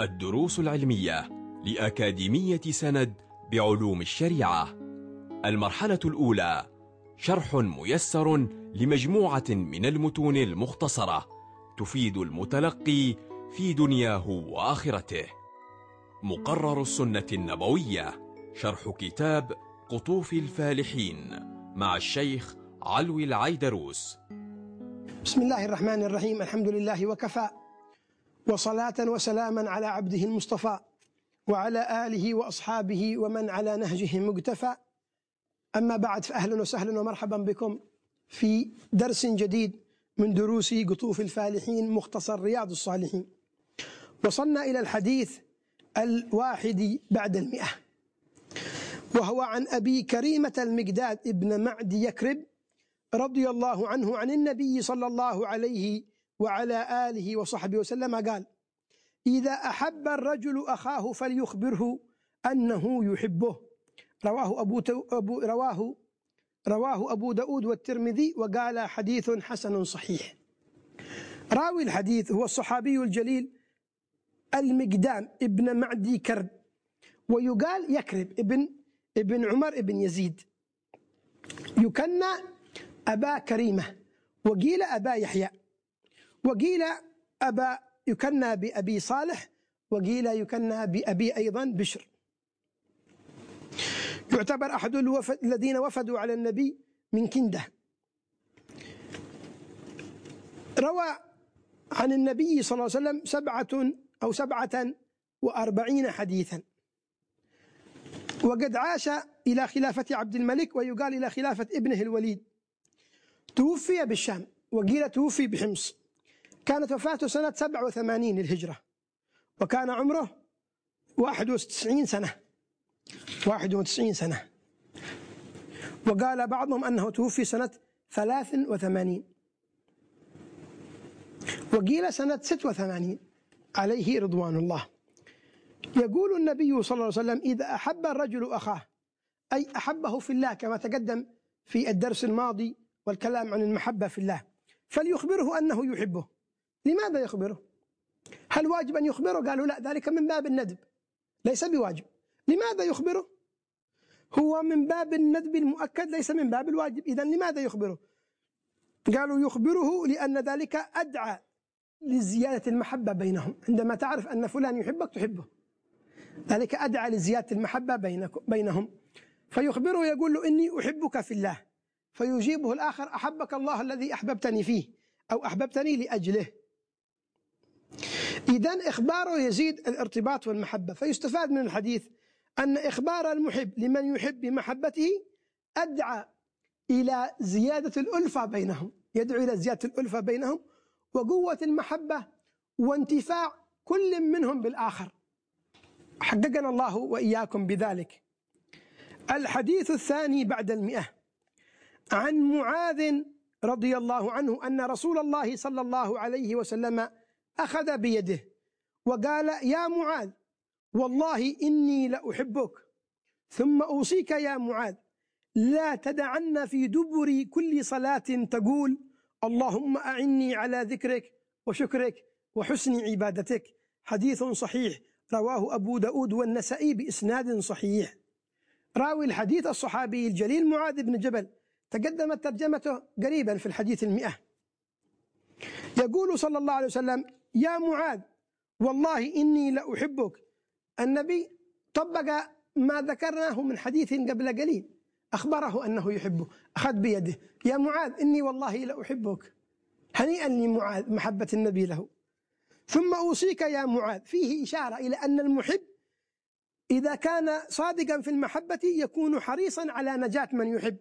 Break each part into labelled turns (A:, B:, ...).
A: الدروس العلمية لأكاديمية سند بعلوم الشريعة. المرحلة الأولى شرح ميسر لمجموعة من المتون المختصرة تفيد المتلقي في دنياه وآخرته. مقرر السنة النبوية شرح كتاب قطوف الفالحين مع الشيخ علوي العيدروس.
B: بسم الله الرحمن الرحيم الحمد لله وكفى. وصلاة وسلاما على عبده المصطفى وعلى آله وأصحابه ومن على نهجه مقتفى أما بعد فأهلا وسهلا ومرحبا بكم في درس جديد من دروس قطوف الفالحين مختصر رياض الصالحين. وصلنا إلى الحديث الواحد بعد المئة وهو عن أبي كريمة المقداد ابن معد يكرب رضي الله عنه عن النبي صلى الله عليه وعلى آله وصحبه وسلم قال إذا أحب الرجل أخاه فليخبره أنه يحبه. رواه أبو, أبو رواه رواه أبو داود والترمذي وقال حديث حسن صحيح. راوي الحديث هو الصحابي الجليل المقدام ابن معدي كرب ويقال يكرب ابن ابن عمر ابن يزيد. يكنى أبا كريمة وقيل أبا يحيى. وقيل أبا يكنى بأبي صالح وقيل يكنى بأبي أيضا بشر. يعتبر أحد الوفد الذين وفدوا على النبي من كندة. روى عن النبي صلى الله عليه وسلم سبعة أو سبعة وأربعين حديثا. وقد عاش إلى خلافة عبد الملك ويقال إلى خلافة ابنه الوليد. توفي بالشام وقيل توفي بحمص. كانت وفاته سنة 87 للهجرة وكان عمره 91 سنة 91 سنة. وقال بعضهم أنه توفي سنة 83 وقيل سنة 86 عليه رضوان الله. يقول النبي صلى الله عليه وسلم إذا أحب الرجل أخاه أي أحبه في الله كما تقدم في الدرس الماضي والكلام عن المحبة في الله فليخبره أنه يحبه. لماذا يخبره؟ هل واجب أن يخبره؟ قالوا لا ذلك من باب الندب. ليس بواجب. لماذا يخبره؟ هو من باب الندب المؤكد ليس من باب الواجب. إذا لماذا يخبره؟ قالوا يخبره لأن ذلك أدعى لزيادة المحبة بينهم. عندما تعرف أن فلان يحبك تحبه. ذلك أدعى لزيادة المحبة بينهم. فيخبره يقول له إني أحبك في الله. فيجيبه الآخر أحبك الله الذي أحببتني فيه أو أحببتني لأجله. إذا إخباره يزيد الارتباط والمحبة. فيستفاد من الحديث أن إخبار المحب لمن يحب بمحبته أدعى إلى زيادة الألفة بينهم يدعو إلى زيادة الألفة بينهم وقوة المحبة وانتفاع كل منهم بالآخر. حققنا الله وإياكم بذلك. الحديث الثاني بعد المئة. عن معاذ رضي الله عنه أن رسول الله صلى الله عليه وسلم أخذ بيده وقال يا معاذ والله إني لأحبك. ثم أوصيك يا معاذ لا تدعن في دبر كل صلاة تقول اللهم أعني على ذكرك وشكرك وحسن عبادتك. حديث صحيح رواه أبو داود والنسائي بإسناد صحيح. راوي الحديث الصحابي الجليل معاذ بن جبل تقدمت ترجمته قريبا في الحديث المئة. يقول صلى الله عليه وسلم يا معاذ والله إني لأحبك. النبي طبق ما ذكرناه من حديث قبل قليل أخبره أنه يحبه. أخذ بيده. يا معاذ إني والله لأحبك. هنيئا لمعاذ محبة النبي له. ثم أوصيك يا معاذ. فيه إشارة إلى أن المحب إذا كان صادقا في المحبة يكون حريصا على نجاة من يحب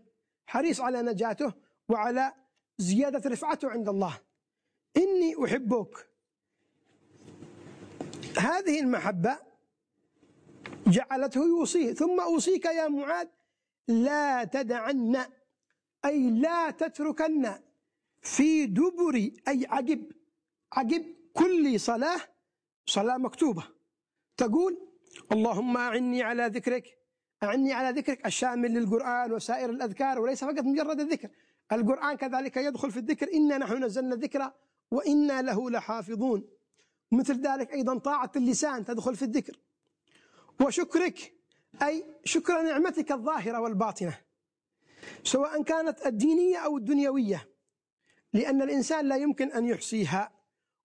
B: حريص على نجاته وعلى زيادة رفعته عند الله. إني أحبك. هذه المحبة جعلته يوصيه. ثم أوصيك يا معاذ لا تدعن أي لا تتركن في دبر أي عقب عقب كل صلاة صلاة مكتوبة. تقول اللهم أعني على ذكرك أعني على ذكرك الشامل للقرآن وسائر الأذكار وليس فقط مجرد الذكر. القرآن كذلك يدخل في الذكر إنا نحن نزلنا الذكر وإنا له لحافظون. مثل ذلك أيضا طاعة اللسان تدخل في الذكر. وشكرك أي شكر نعمتك الظاهرة والباطنة سواء كانت الدينية أو الدنيوية لأن الإنسان لا يمكن أن يحصيها.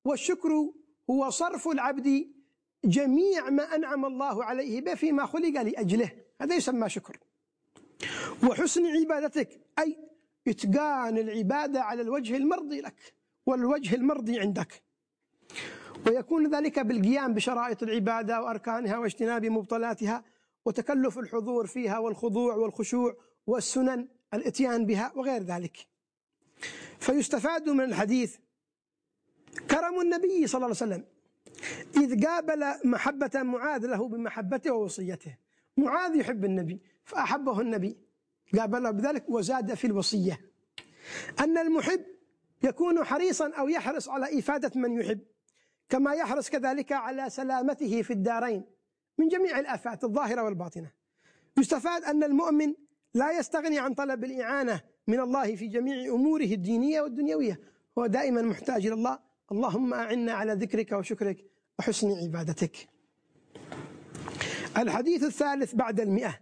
B: والشكر هو صرف العبد جميع ما أنعم الله عليه به فيما خلق لأجله. هذا يسمى شكر. وحسن عبادتك أي إتقان العبادة على الوجه المرضي لك والوجه المرضي عندك. ويكون ذلك بالقيام بشرائط العبادة وأركانها واجتناب مبطلاتها وتكلف الحضور فيها والخضوع والخشوع والسنن الإتيان بها وغير ذلك. فيستفاد من الحديث كرم النبي صلى الله عليه وسلم إذ قابل محبة معاذ له بمحبته ووصيته. معاذ يحب النبي فأحبه النبي. قابله بذلك وزاد في الوصية. أن المحب يكون حريصا أو يحرص على إفادة من يحب. كما يحرص كذلك على سلامته في الدارين من جميع الآفات الظاهرة والباطنة. يستفاد أن المؤمن لا يستغني عن طلب الإعانة من الله في جميع أموره الدينية والدنيوية. هو دائما محتاج إلى الله. اللهم أعنا على ذكرك وشكرك وحسن عبادتك. الحديث الثالث بعد المئة.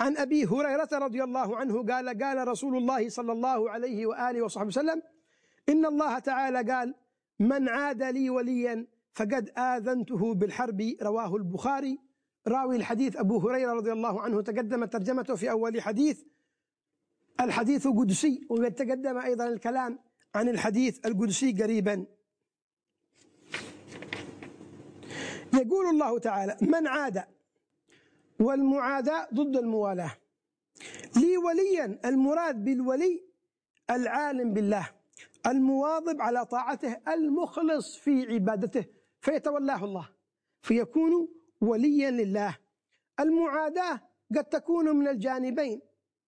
B: عن أبي هريرة رضي الله عنه قال قال رسول الله صلى الله عليه وآله وصحبه وسلم إن الله تعالى قال من عاد لي وليا فقد آذنته بالحرب رواه البخاري. راوي الحديث أبو هريرة رضي الله عنه تقدم ترجمته في أول حديث. الحديث قدسي وقد تقدم أيضا الكلام عن الحديث القدسي قريبا. يقول الله تعالى من عاد والمعاداة ضد الموالاة. لي وليا المراد بالولي العالم بالله. المواظب على طاعته المخلص في عبادته فيتولاه الله فيكون وليا لله. المعاداة قد تكون من الجانبين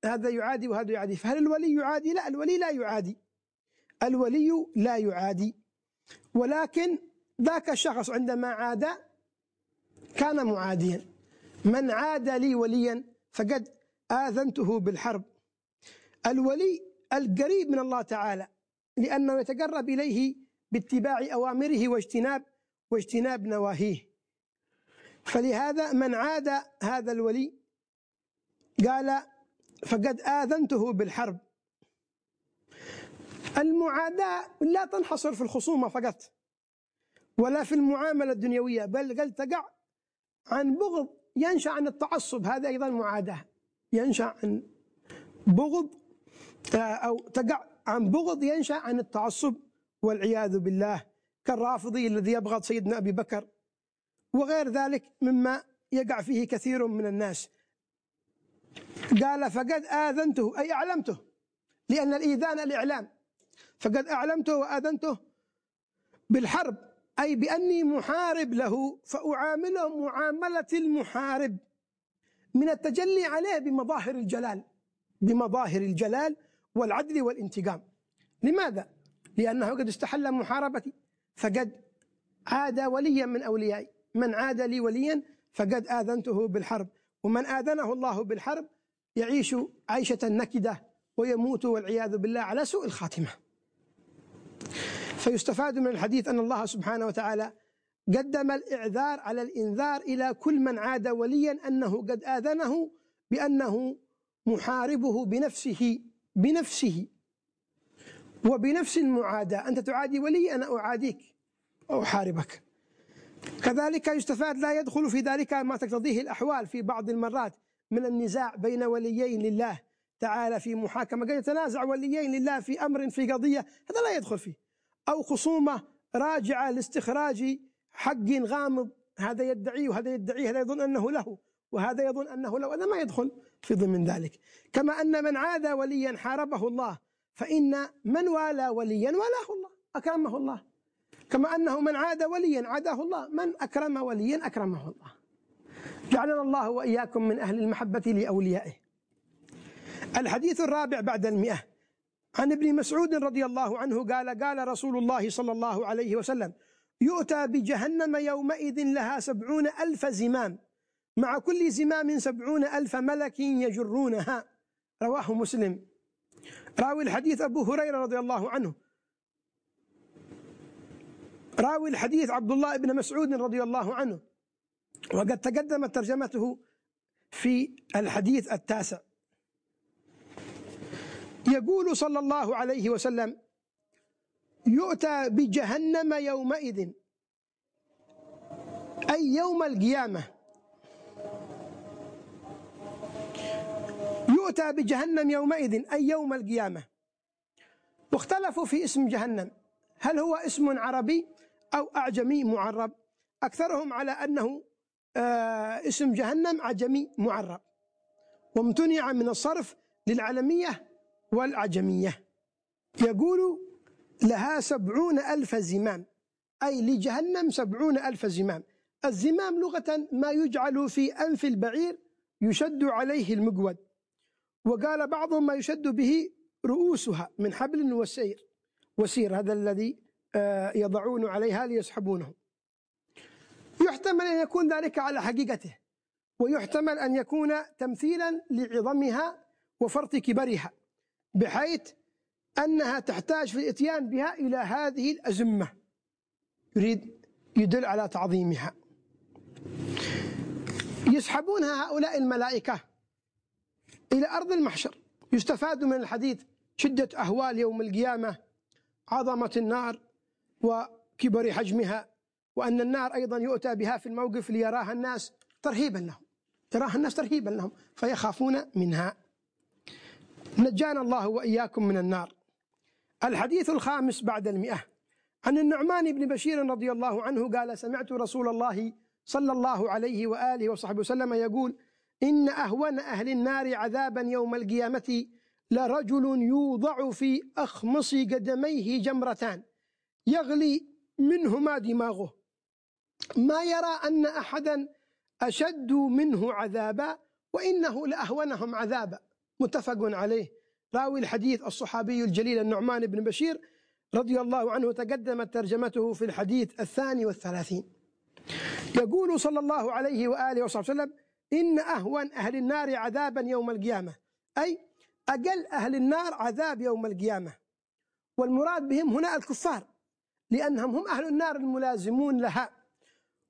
B: هذا يعادي وهذا يعادي فهل الولي يعادي؟ لا الولي لا يعادي. الولي لا يعادي. ولكن ذاك الشخص عندما عاد كان معاديا. من عاد لي وليا فقد آذنته بالحرب. الولي القريب من الله تعالى. لأنه يتقرب إليه باتباع أوامره واجتناب واجتناب نواهيه. فلهذا من عاد هذا الولي قال فقد آذنته بالحرب. المعاداة لا تنحصر في الخصومة فقط ولا في المعاملة الدنيوية بل قد تقع عن بغض ينشأ عن التعصب. هذا أيضا معاداة ينشأ عن بغض آه، أو تقع عن بغض ينشأ عن التعصب والعياذ بالله كالرافضي الذي يبغض سيدنا أبي بكر وغير ذلك مما يقع فيه كثير من الناس. قال فقد آذنته. أي أعلمته لأن الإيذان الإعلام. فقد أعلمته وآذنته بالحرب أي بأني محارب له فأعامله معاملة المحارب. من التجلي عليه بمظاهر الجلال بمظاهر الجلال والعدل والانتقام. لماذا؟ لأنه قد استحل محاربتي فقد عاد وليا من أوليائي. من عاد لي وليا فقد آذنته بالحرب. ومن آذنه الله بالحرب يعيش عيشة نكدة ويموت والعياذ بالله على سوء الخاتمة. فيستفاد من الحديث أن الله سبحانه وتعالى قدم الإعذار على الإنذار إلى كل من عاد وليا أنه قد آذنه بأنه محاربه بنفسه. بنفسه. وبنفس المعاداة. أنت تعادي ولي أنا أعاديك. وأحاربك كذلك يستفاد لا يدخل في ذلك ما تقتضيه الأحوال في بعض المرات من النزاع بين وليين لله تعالى في محاكمة. قد يتنازع وليين لله في أمر في قضية هذا لا يدخل فيه. أو خصومة راجعة لاستخراج حق غامض. هذا يدعيه وهذا يدعيه هذا يظن أنه له. وهذا يظن أنه له هذا ما يدخل في ضمن ذلك. كما أن من عاد وليا حاربه الله فإن من والى وليا والاه الله أكرمه الله. كما أنه من عاد وليا عاداه الله من أكرم وليا أكرمه الله. جعلنا الله وإياكم من أهل المحبة لأوليائه. الحديث الرابع بعد المئة. عن ابن مسعود رضي الله عنه قال قال رسول الله صلى الله عليه وسلم يؤتى بجهنم يومئذ لها سبعون ألف زمام. مع كل زمام سبعون ألف ملك يجرونها. رواه مسلم. راوي الحديث أبو هريرة رضي الله عنه. راوي الحديث عبد الله بن مسعود رضي الله عنه. وقد تقدمت ترجمته في الحديث التاسع. يقول صلى الله عليه وسلم يؤتى بجهنم يومئذ. أي يوم القيامة. يؤتى بجهنم يومئذ أي يوم القيامة؟ واختلفوا في اسم جهنم. هل هو اسم عربي أو أعجمي معرب؟ أكثرهم على أنه آه، اسم جهنم عجمي معرب. وامتنع من الصرف للعلمية والعجمية يقول لها سبعون ألف زمام. أي لجهنم سبعون ألف زمام. الزمام لغة ما يجعل في أنف البعير يشد عليه المقود. وقال بعضهم ما يشد به رؤوسها من حبل وسير وسير هذا الذي آه، يضعون عليها ليسحبونه. يحتمل أن يكون ذلك على حقيقته ويحتمل أن يكون تمثيلا لعظمها وفرط كبرها بحيث أنها تحتاج في الإتيان بها إلى هذه الأزمة. يريد يدل على تعظيمها. يسحبونها هؤلاء الملائكة. إلى أرض المحشر. يستفاد من الحديث شدة أهوال يوم القيامة عظمة النار وكبر حجمها وأن النار أيضا يؤتى بها في الموقف ليراها الناس ترهيبا لهم. يراها الناس ترهيبا لهم فيخافون منها. نجانا الله وإياكم من النار. الحديث الخامس بعد المئة. عن النعمان بن بشير رضي الله عنه قال سمعت رسول الله صلى الله عليه وآله وصحبه وسلم يقول إن أهون أهل النار عذابا يوم القيامة لرجل يوضع في أخمص قدميه جمرتان يغلي منهما دماغه. ما يرى أن أحدا أشد منه عذابا وإنه لأهونهم عذابا. متفق عليه. راوي الحديث الصحابي الجليل النعمان بن بشير رضي الله عنه تقدمت ترجمته في الحديث الثاني والثلاثين. يقول صلى الله عليه وآله وصحبه وسلم إن أهون أهل النار عذابا يوم القيامة. أي أقل أهل النار عذاب يوم القيامة. والمراد بهم هنا الكفار لأنهم هم أهل النار الملازمون لها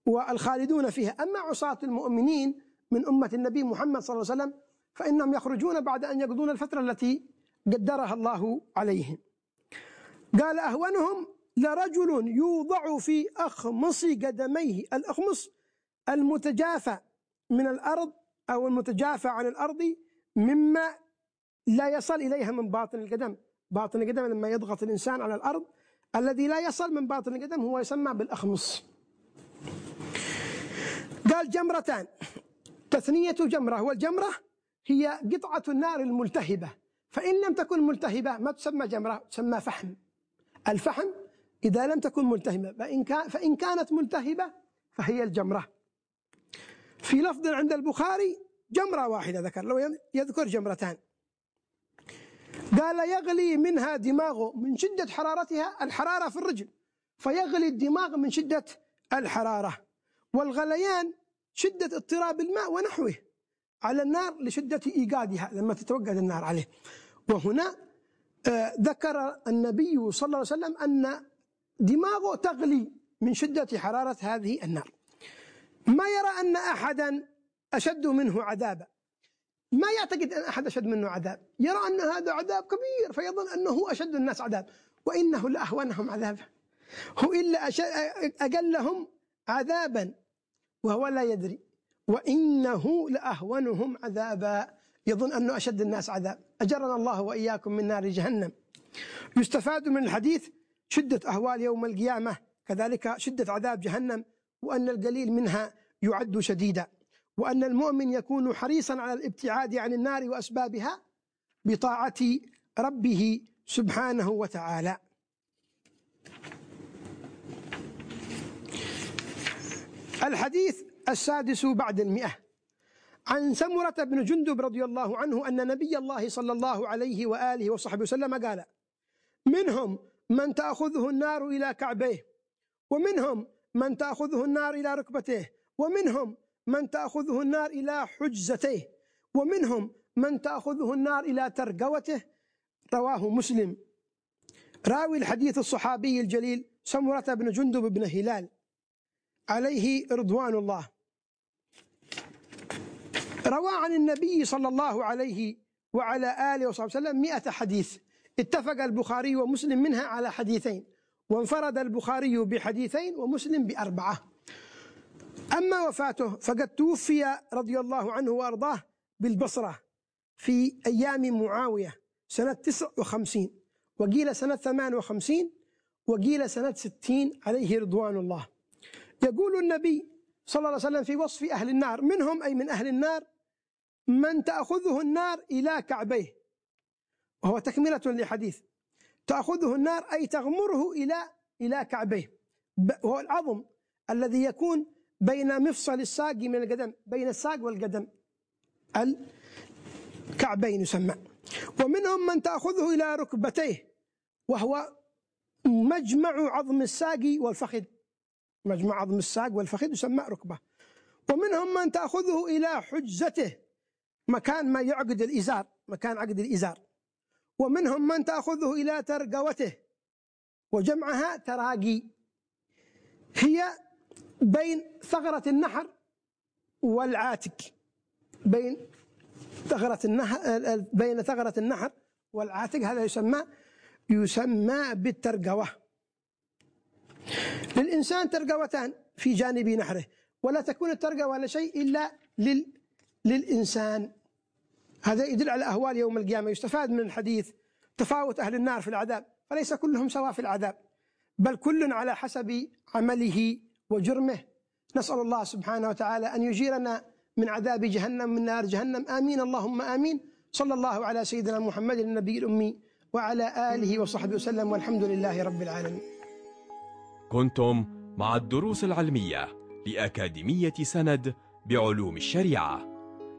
B: والخالدون فيها. أما عصاة المؤمنين من أمة النبي محمد صلى الله عليه وسلم فإنهم يخرجون بعد أن يقضون الفترة التي قدرها الله عليهم. قال أهونهم لرجل يوضع في أخمص قدميه الأخمص المتجافى من الأرض أو المتجافى عن الأرض مما لا يصل إليها من باطن القدم. باطن القدم لما يضغط الإنسان على الأرض الذي لا يصل من باطن القدم هو يسمى بالأخمص. قال جمرتان. تثنية جمرة والجمرة هي قطعة النار الملتهبة. فإن لم تكن ملتهبة ما تسمى جمرة تسمى فحم. الفحم إذا لم تكن ملتهبة فإن, كان فإن كانت ملتهبة فهي الجمرة. في لفظ عند البخاري جمرة واحدة ذكر لو يذكر جمرتان. قال يغلي منها دماغه من شدة حرارتها الحرارة في الرجل فيغلي الدماغ من شدة الحرارة والغليان شدة اضطراب الماء ونحوه على النار لشدة إيقادها لما تتوقد النار عليه. وهنا آه ذكر النبي صلى الله عليه وسلم أن دماغه تغلي من شدة حرارة هذه النار. ما يرى أن أحدا أشد منه عذابا. ما يعتقد أن أحد أشد منه عذاب. يرى أن هذا عذاب كبير فيظن أنه أشد الناس عذاب. وإنه لأهونهم عذابا. هو إلا أقلهم عذابا وهو لا يدري. وإنه لأهونهم عذابا. يظن أنه أشد الناس عذاب. أجرنا الله وإياكم من نار جهنم. يستفاد من الحديث شدة أهوال يوم القيامة. كذلك شدة عذاب جهنم. وأن القليل منها يعد شديدا وأن المؤمن يكون حريصا على الابتعاد عن النار وأسبابها بطاعة ربه سبحانه وتعالى. الحديث السادس بعد المئة. عن سمرة بن جندب رضي الله عنه أن نبي الله صلى الله عليه وآله وصحبه وسلم قال منهم من تأخذه النار إلى كعبيه ومنهم من تأخذه النار إلى ركبتيه ومنهم من تأخذه النار إلى حجزتيه ومنهم من تأخذه النار إلى ترقوته. رواه مسلم. راوي الحديث الصحابي الجليل سمرة بن جندب بن هلال. عليه رضوان الله. روى عن النبي صلى الله عليه وعلى آله وصحبه وسلم مئة حديث. اتفق البخاري ومسلم منها على حديثين. وانفرد البخاري بحديثين ومسلم بأربعة. أما وفاته فقد توفي رضي الله عنه وأرضاه بالبصرة في أيام معاوية سنة 59 وقيل سنة 58 وقيل سنة 60 عليه رضوان الله. يقول النبي صلى الله عليه وسلم في وصف أهل النار منهم أي من أهل النار من تأخذه النار إلى كعبيه. وهو تكملة لحديث. تأخذه النار أي تغمره إلى إلى كعبيه. وهو العظم الذي يكون بين مفصل الساق من القدم بين الساق والقدم. الكعبين يسمى. ومنهم من تأخذه إلى ركبتيه وهو مجمع عظم الساق والفخذ. مجمع عظم الساق والفخذ يسمى ركبة. ومنهم من تأخذه إلى حجزته مكان ما يعقد الإزار مكان عقد الإزار. ومنهم من تأخذه إلى ترقوته وجمعها تراقي. هي بين ثغرة النحر والعاتق بين ثغرة النحر بين ثغرة النحر والعاتق هذا يسمى يسمى بالترقوة. للإنسان ترقوتان في جانب نحره ولا تكون الترقوة ولا شيء إلا لل للإنسان. هذا يدل على أهوال يوم القيامة يستفاد من الحديث تفاوت أهل النار في العذاب فليس كلهم سواء في العذاب بل كل على حسب عمله وجرمه. نسأل الله سبحانه وتعالى أن يجيرنا من عذاب جهنم من نار جهنم. آمين اللهم آمين. صلى الله على سيدنا محمد النبي الأمي وعلى آله وصحبه وسلم والحمد لله رب العالمين.
A: كنتم مع الدروس العلمية لأكاديمية سند بعلوم الشريعة.